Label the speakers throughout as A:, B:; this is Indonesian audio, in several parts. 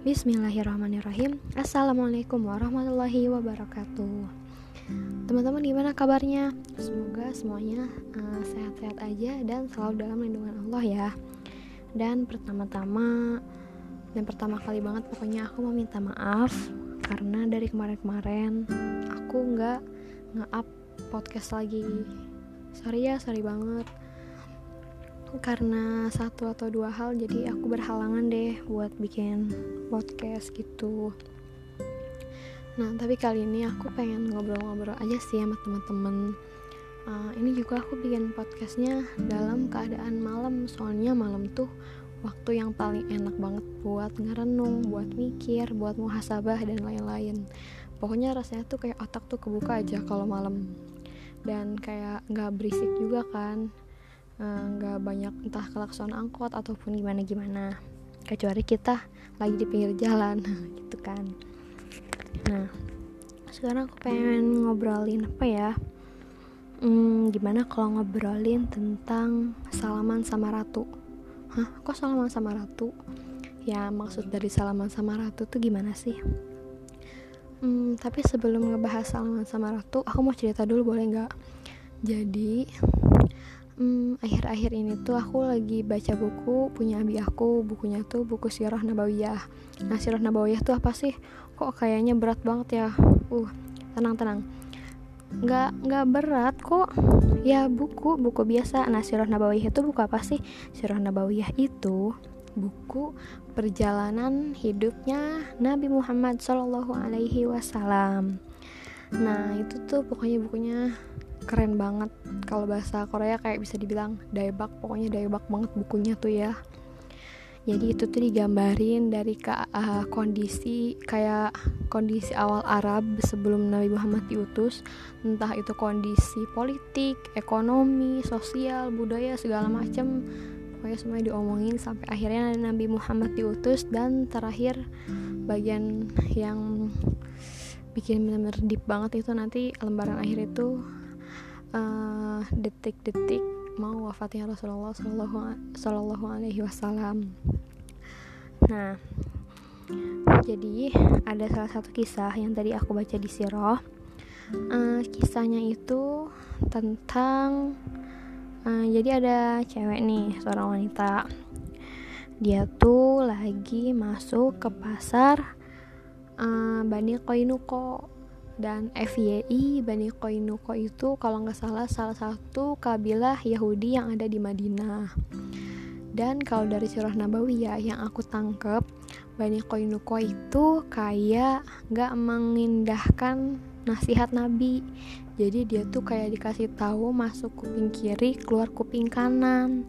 A: Bismillahirrahmanirrahim. Assalamualaikum warahmatullahi wabarakatuh. Teman-teman gimana kabarnya? Semoga semuanya uh, sehat-sehat aja dan selalu dalam lindungan Allah ya. Dan pertama-tama Dan pertama kali banget pokoknya aku mau minta maaf Karena dari kemarin-kemarin Aku nggak nge-up podcast lagi. Sorry ya, sorry banget karena satu atau dua hal jadi aku berhalangan deh buat bikin podcast gitu. Nah tapi kali ini aku pengen ngobrol-ngobrol aja sih sama teman-teman. Uh, ini juga aku bikin podcastnya dalam keadaan malam soalnya malam tuh waktu yang paling enak banget buat ngerenung, buat mikir, buat muhasabah dan lain-lain. Pokoknya rasanya tuh kayak otak tuh kebuka aja kalau malam. Dan kayak nggak berisik juga kan nggak uh, banyak entah kelakson angkot ataupun gimana gimana kecuali kita lagi di pinggir jalan gitu kan. Nah sekarang aku pengen ngobrolin apa ya? Hmm, gimana kalau ngobrolin tentang salaman sama ratu? Hah kok salaman sama ratu? Ya maksud dari salaman sama ratu tuh gimana sih? Hmm, tapi sebelum ngebahas salaman sama ratu aku mau cerita dulu boleh nggak? Jadi hmm, akhir-akhir ini tuh aku lagi baca buku punya abi aku bukunya tuh buku Sirah Nabawiyah. Nah Sirah Nabawiyah tuh apa sih? Kok kayaknya berat banget ya? Uh tenang tenang nggak nggak berat kok. Ya buku buku biasa. Nah Sirah Nabawiyah itu buku apa sih? Sirah Nabawiyah itu buku perjalanan hidupnya Nabi Muhammad Shallallahu Alaihi Wasallam. Nah itu tuh pokoknya bukunya keren banget. Kalau bahasa Korea kayak bisa dibilang daebak pokoknya daebak banget bukunya tuh ya. Jadi itu tuh digambarin dari ke, uh, kondisi kayak kondisi awal Arab sebelum Nabi Muhammad diutus. Entah itu kondisi politik ekonomi sosial budaya segala macam pokoknya semuanya diomongin sampai akhirnya Nabi Muhammad diutus. Dan terakhir bagian yang bikin bener-bener deep banget itu nanti lembaran akhir itu Eh, detik-detik uh, mau wafatnya Rasulullah Shallallahu Alaihi Wasallam. Nah, jadi ada salah satu kisah yang tadi aku baca di Sirah. Uh, kisahnya itu tentang uh, jadi ada cewek nih seorang wanita dia tuh lagi masuk ke pasar uh, Bani Koinuko dan FYI Bani Koinuko itu kalau nggak salah salah satu kabilah Yahudi yang ada di Madinah. Dan kalau dari surah Nabawi ya yang aku tangkep Bani Koinuko itu kayak nggak mengindahkan nasihat Nabi. Jadi dia tuh kayak dikasih tahu masuk kuping kiri keluar kuping kanan.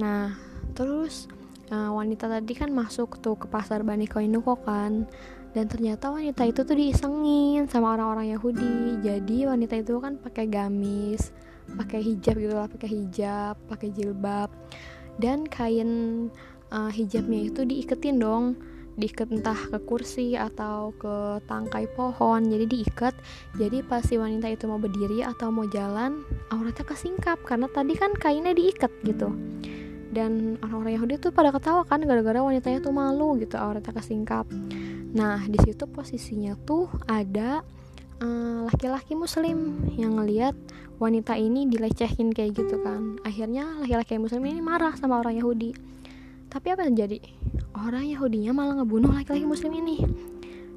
A: Nah terus uh, wanita tadi kan masuk tuh ke pasar Bani Koinuko kan dan ternyata wanita itu tuh diisengin sama orang-orang Yahudi. Jadi wanita itu kan pakai gamis pakai hijab gitu lah pakai hijab pakai jilbab. Dan kain uh, hijabnya itu diiketin dong. Diikat entah ke kursi atau ke tangkai pohon jadi diikat jadi pas si wanita itu mau berdiri atau mau jalan auratnya kesingkap karena tadi kan kainnya diikat gitu. Dan orang-orang Yahudi tuh pada ketawa kan gara-gara wanitanya tuh malu gitu auratnya kesingkap Nah, di situ posisinya tuh ada eh, laki-laki uh, muslim yang ngelihat wanita ini dilecehin kayak gitu kan. Akhirnya laki-laki muslim ini marah sama orang Yahudi. Tapi apa yang terjadi? Orang Yahudinya malah ngebunuh laki-laki muslim ini.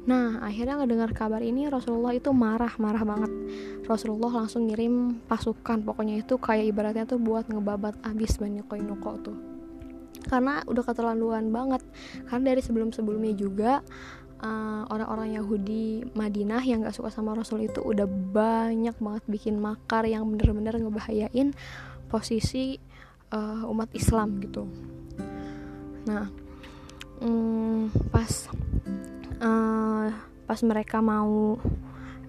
A: Nah, akhirnya ngedengar kabar ini Rasulullah itu marah-marah banget. Rasulullah langsung ngirim pasukan, pokoknya itu kayak ibaratnya tuh buat ngebabat abis Bani Koinuko tuh. Karena udah keterlaluan banget. Karena dari sebelum-sebelumnya juga orang eh, orang-orang Yahudi Madinah yang gak suka sama Rasul itu udah banyak banget bikin makar yang bener-bener ngebahayain posisi uh, umat Islam gitu. Nah, um, pas uh, pas mereka mau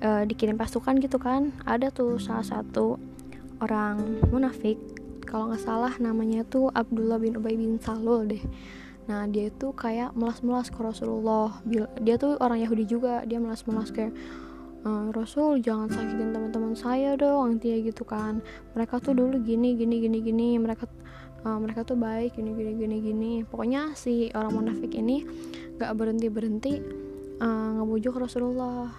A: uh, dikirim pasukan gitu kan, ada tuh salah satu orang munafik kalau nggak salah namanya tuh Abdullah bin Ubay bin Salul deh. Nah dia itu kayak melas-melas ke Rasulullah. Dia tuh orang Yahudi juga Dia melas-melas kayak e, Rasul jangan sakitin teman-teman saya dong intinya gitu kan. Mereka tuh dulu gini gini gini gini mereka uh, mereka tuh baik gini gini gini gini. Pokoknya si orang munafik ini gak berhenti berhenti uh, ngebujuk Rasulullah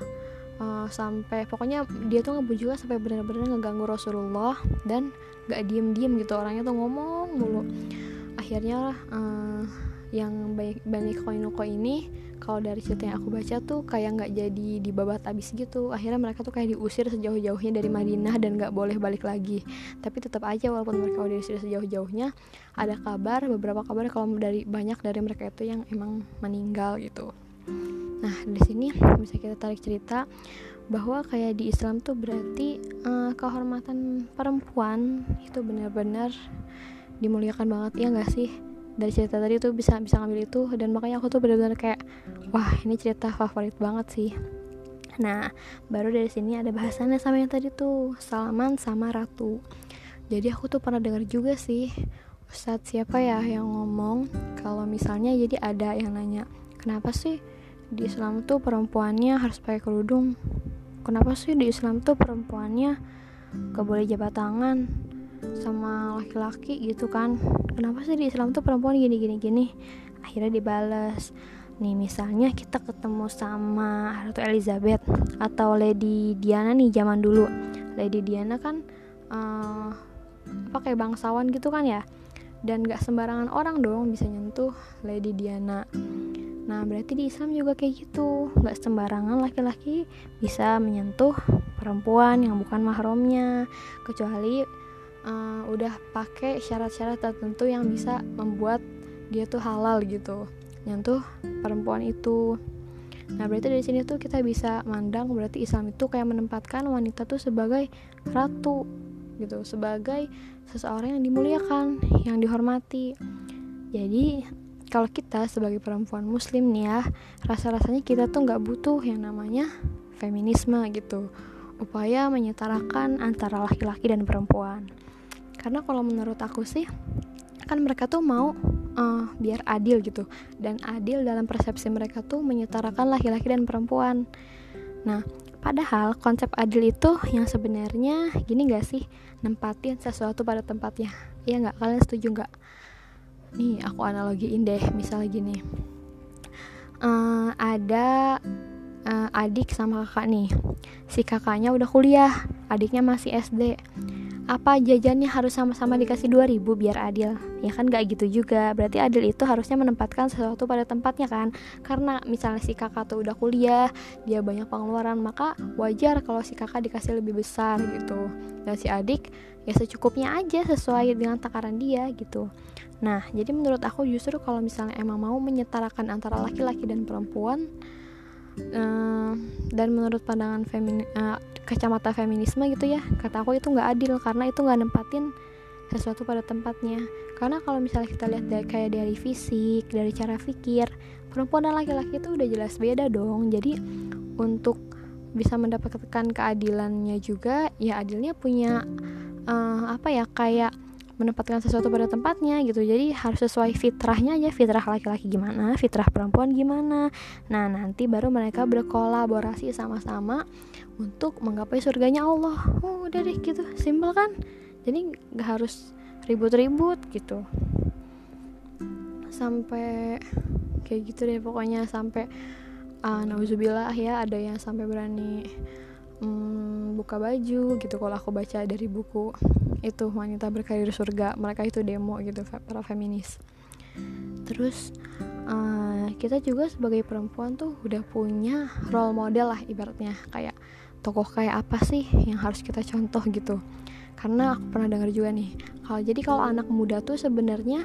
A: uh, sampai pokoknya dia tuh ngebujuk sampai benar-benar ngeganggu Rasulullah dan gak diem-diem gitu. Orangnya tuh ngomong mulu. Akhirnya uh, yang baik Bani Koinuko ini kalau dari cerita yang aku baca tuh kayak nggak jadi dibabat abis gitu. Akhirnya mereka tuh kayak diusir sejauh-jauhnya dari Madinah dan nggak boleh balik lagi. Tapi tetap aja walaupun mereka udah diusir sejauh-jauhnya ada kabar beberapa kabar kalau dari banyak dari mereka itu yang emang meninggal gitu di sini bisa kita tarik cerita bahwa kayak di Islam tuh berarti uh, kehormatan perempuan itu benar-benar dimuliakan banget ya nggak sih? Dari cerita tadi tuh bisa bisa ngambil itu dan makanya aku tuh benar-benar kayak wah ini cerita favorit banget sih. Nah baru dari sini ada bahasannya sama yang tadi tuh salaman sama ratu. Jadi aku tuh pernah dengar juga sih Ustadz siapa ya yang ngomong kalau misalnya jadi ada yang nanya kenapa sih di Islam tuh perempuannya harus pakai kerudung. Kenapa sih di Islam tuh perempuannya gak boleh jabat tangan sama laki-laki gitu kan? Kenapa sih di Islam tuh perempuan gini gini gini akhirnya dibales. Nih misalnya kita ketemu sama Ratu Elizabeth atau Lady Diana nih zaman dulu. Lady Diana kan uh, pakai bangsawan gitu kan ya? Dan gak sembarangan orang dong bisa nyentuh Lady Diana Nah berarti di Islam juga kayak gitu. Gak sembarangan laki-laki bisa menyentuh perempuan yang bukan mahramnya Kecuali uh, udah pakai syarat-syarat tertentu yang bisa membuat dia tuh halal gitu nyentuh perempuan itu. Nah berarti dari sini tuh kita bisa mandang berarti Islam itu kayak menempatkan wanita tuh sebagai ratu gitu sebagai seseorang yang dimuliakan yang dihormati. Jadi kalau kita sebagai perempuan muslim nih ya rasa-rasanya kita tuh nggak butuh yang namanya feminisme gitu. Upaya menyetarakan antara laki-laki dan perempuan. Karena kalau menurut aku sih kan mereka tuh mau uh, biar adil gitu. Dan adil dalam persepsi mereka tuh menyetarakan laki-laki dan perempuan. Nah padahal konsep adil itu yang sebenarnya gini gak sih? Nempatin sesuatu pada tempatnya. Iya nggak? Kalian setuju nggak nih aku analogiin deh misalnya gini. Uh, ada uh, adik sama kakak nih. Si kakaknya udah kuliah adiknya masih SD apa jajannya harus sama-sama dikasih 2000 biar adil? Ya kan gak gitu juga. Berarti adil itu harusnya menempatkan sesuatu pada tempatnya kan? Karena misalnya si kakak tuh udah kuliah dia banyak pengeluaran maka wajar kalau si kakak dikasih lebih besar gitu. Dan si adik ya secukupnya aja sesuai dengan takaran dia gitu. Nah jadi menurut aku justru kalau misalnya emang mau menyetarakan antara laki-laki dan perempuan uh, dan menurut pandangan femini, uh, kacamata feminisme gitu ya kata aku itu nggak adil karena itu nggak nempatin sesuatu pada tempatnya. Karena kalau misalnya kita lihat dari kayak dari fisik dari cara pikir perempuan dan laki-laki itu udah jelas beda dong. Jadi untuk bisa mendapatkan keadilannya juga ya adilnya punya uh, apa ya kayak menempatkan sesuatu pada tempatnya gitu. Jadi harus sesuai fitrahnya aja. Fitrah laki-laki gimana fitrah perempuan gimana. Nah nanti baru mereka berkolaborasi sama-sama untuk menggapai surganya Allah. Oh udah deh gitu. Simpel kan? Jadi nggak harus ribut-ribut gitu. Sampai kayak gitu deh pokoknya. Sampai uh, nauzubillah ya ada yang sampai berani um, buka baju gitu. Kalau aku baca dari buku itu wanita berkarir surga mereka itu demo gitu para feminis. Terus uh, kita juga sebagai perempuan tuh udah punya role model lah ibaratnya. Kayak tokoh kayak apa sih yang harus kita contoh gitu. Karena aku pernah dengar juga nih kalau jadi kalau anak muda tuh sebenarnya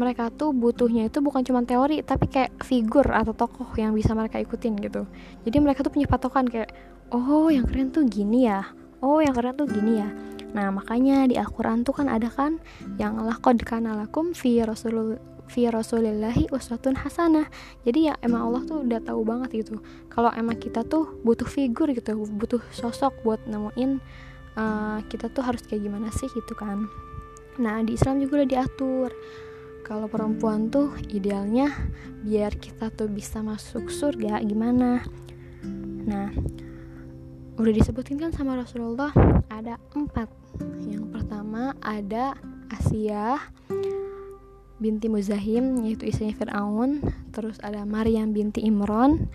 A: mereka tuh butuhnya itu bukan cuma teori tapi kayak figur atau tokoh yang bisa mereka ikutin gitu. Jadi mereka tuh punya patokan kayak oh yang keren tuh gini ya. Oh yang keren tuh gini ya. Nah makanya di Al-Quran tuh kan ada kan yang lakod kana lakum fi rasul fi rasulillahi uswatun hasanah. Jadi ya emang Allah tuh udah tahu banget gitu kalau emang kita tuh butuh figur gitu butuh sosok buat nemuin uh, kita tuh harus kayak gimana sih gitu kan. Nah di Islam juga udah diatur kalau perempuan tuh idealnya biar kita tuh bisa masuk surga gimana? Nah udah disebutin kan sama Rasulullah ada empat. Yang pertama ada Asia binti Muzahim yaitu istrinya Fir'aun. Terus ada Maryam binti Imron.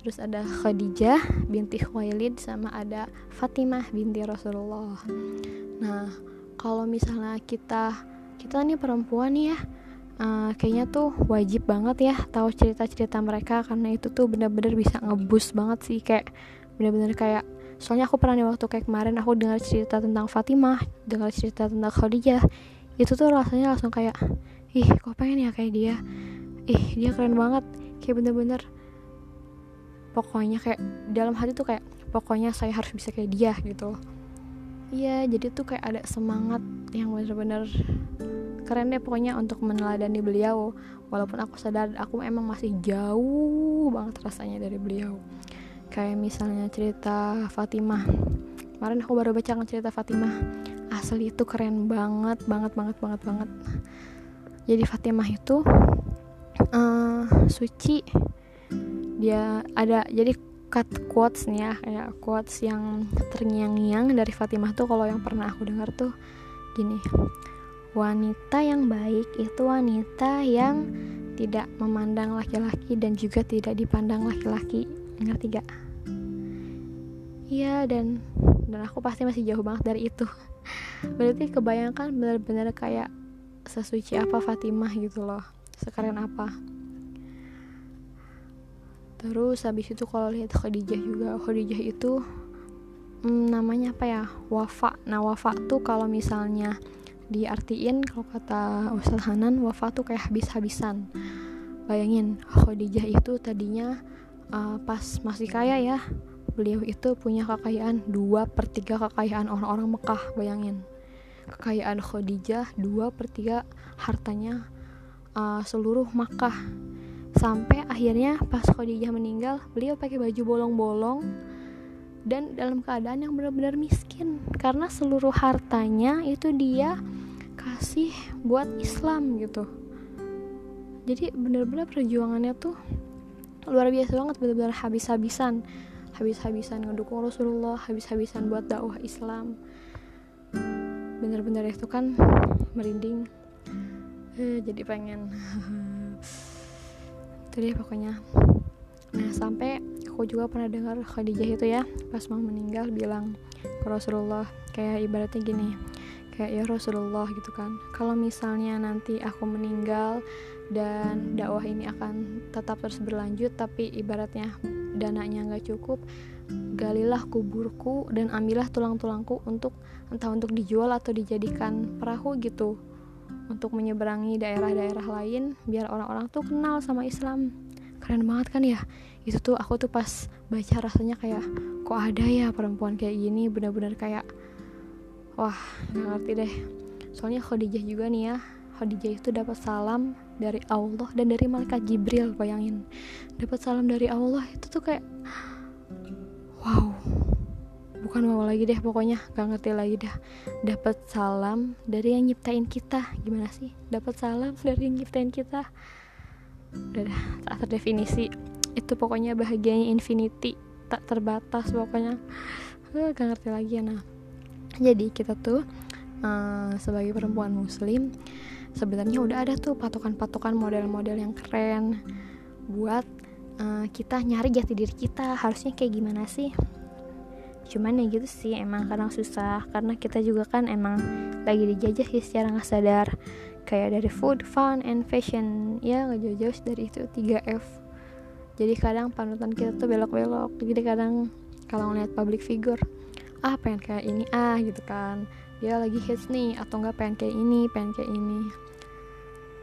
A: Terus ada Khadijah binti Khuwailid sama ada Fatimah binti Rasulullah. Nah kalau misalnya kita kita nih perempuan nih ya. Uh, kayaknya tuh wajib banget ya tahu cerita-cerita mereka karena itu tuh bener-bener bisa ngebus banget sih kayak bener-bener kayak soalnya aku pernah nih waktu kayak kemarin aku dengar cerita tentang Fatimah dengar cerita tentang Khadijah itu tuh rasanya langsung kayak ih kok pengen ya kayak dia? Ih dia keren banget. Kayak bener-bener pokoknya kayak dalam hati tuh kayak pokoknya saya harus bisa kayak dia gitu iya jadi tuh kayak ada semangat yang bener-bener keren deh pokoknya untuk meneladani beliau. Walaupun aku sadar aku emang masih jauh banget rasanya dari beliau. Kayak misalnya cerita Fatimah. Kemarin aku baru baca cerita Fatimah. Asli itu keren banget banget banget banget banget. Jadi Fatimah itu uh, suci. Dia ada jadi cut quotes nih ya kayak quotes yang terngiang-ngiang dari Fatimah tuh kalau yang pernah aku dengar tuh gini wanita yang baik itu wanita yang tidak memandang laki-laki dan juga tidak dipandang laki-laki. Ngerti gak? Iya dan dan aku pasti masih jauh banget dari itu. Berarti kebayangkan benar-benar kayak sesuci apa Fatimah gitu loh sekeren apa terus habis itu kalau lihat Khadijah juga Khadijah itu hmm, namanya apa ya? Wafa. Nah wafa tuh kalau misalnya diartiin kalau kata Ustaz Hanan wafa tuh kayak habis-habisan. Bayangin Khadijah itu tadinya uh, pas masih kaya ya beliau itu punya kekayaan dua per 3 kekayaan orang-orang Mekah bayangin. Kekayaan Khadijah dua per 3 hartanya uh, seluruh Makkah sampai akhirnya pas Khadijah meninggal beliau pakai baju bolong-bolong dan dalam keadaan yang benar-benar miskin. Karena seluruh hartanya itu dia kasih buat Islam gitu. Jadi benar-benar perjuangannya tuh luar biasa banget benar-benar habis-habisan. Habis-habisan ngedukung Rasulullah habis-habisan buat dakwah Islam. Benar-benar itu kan merinding. Eh, jadi pengen itu deh pokoknya. Nah sampai aku juga pernah dengar Khadijah itu ya pas mau meninggal bilang ke Rasulullah kayak ibaratnya gini kayak ya Rasulullah gitu kan. Kalau misalnya nanti aku meninggal dan dakwah ini akan tetap terus berlanjut tapi ibaratnya dananya nggak cukup galilah kuburku dan ambillah tulang-tulangku untuk entah untuk dijual atau dijadikan perahu gitu untuk menyeberangi daerah-daerah lain biar orang-orang tuh kenal sama Islam. Keren banget kan ya? Itu tuh aku tuh pas baca rasanya kayak kok ada ya perempuan kayak gini? Benar-benar kayak wah nggak ngerti deh. Soalnya Khadijah juga nih ya Khadijah itu dapat salam dari Allah dan dari malaikat Jibril bayangin. Dapat salam dari Allah itu tuh kayak wow bukan mau lagi deh pokoknya gak ngerti lagi dah dapat salam dari yang nyiptain kita. Gimana sih? Dapat salam dari yang nyiptain kita. Udah dah tak terdefinisi. Itu pokoknya bahagianya infinity. Tak terbatas pokoknya. Uh, gak ngerti lagi ya nah jadi kita tuh uh, sebagai perempuan muslim sebenarnya udah ada tuh patokan-patokan model-model yang keren buat uh, kita nyari jati diri kita. Harusnya kayak gimana sih cuman ya gitu sih emang kadang susah. Karena kita juga kan emang lagi dijajah sih secara nggak sadar. Kayak dari food, fun, and fashion. Ya nggak jauh-jauh dari itu 3F jadi kadang panutan kita tuh belok-belok. Jadi kadang kalau ngeliat public figure ah pengen kayak ini ah gitu kan. Dia lagi hits nih atau nggak pengen kayak ini pengen kayak ini.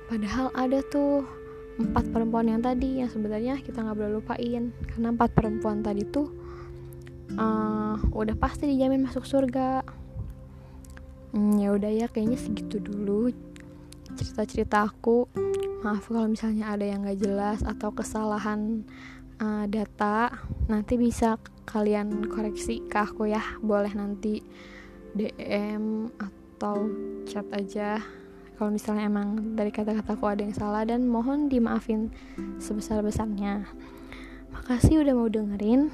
A: Padahal ada tuh empat perempuan yang tadi yang sebenarnya kita nggak boleh lupain. Karena empat perempuan tadi tuh uh, udah pasti dijamin masuk surga. Hmm, ya udah ya kayaknya segitu dulu cerita-cerita aku. Maaf kalau misalnya ada yang gak jelas atau kesalahan uh, data. Nanti bisa kalian koreksi ke aku ya. Boleh nanti DM atau chat aja. Kalau misalnya emang dari kata-kataku ada yang salah dan mohon dimaafin sebesar-besarnya. Makasih udah mau dengerin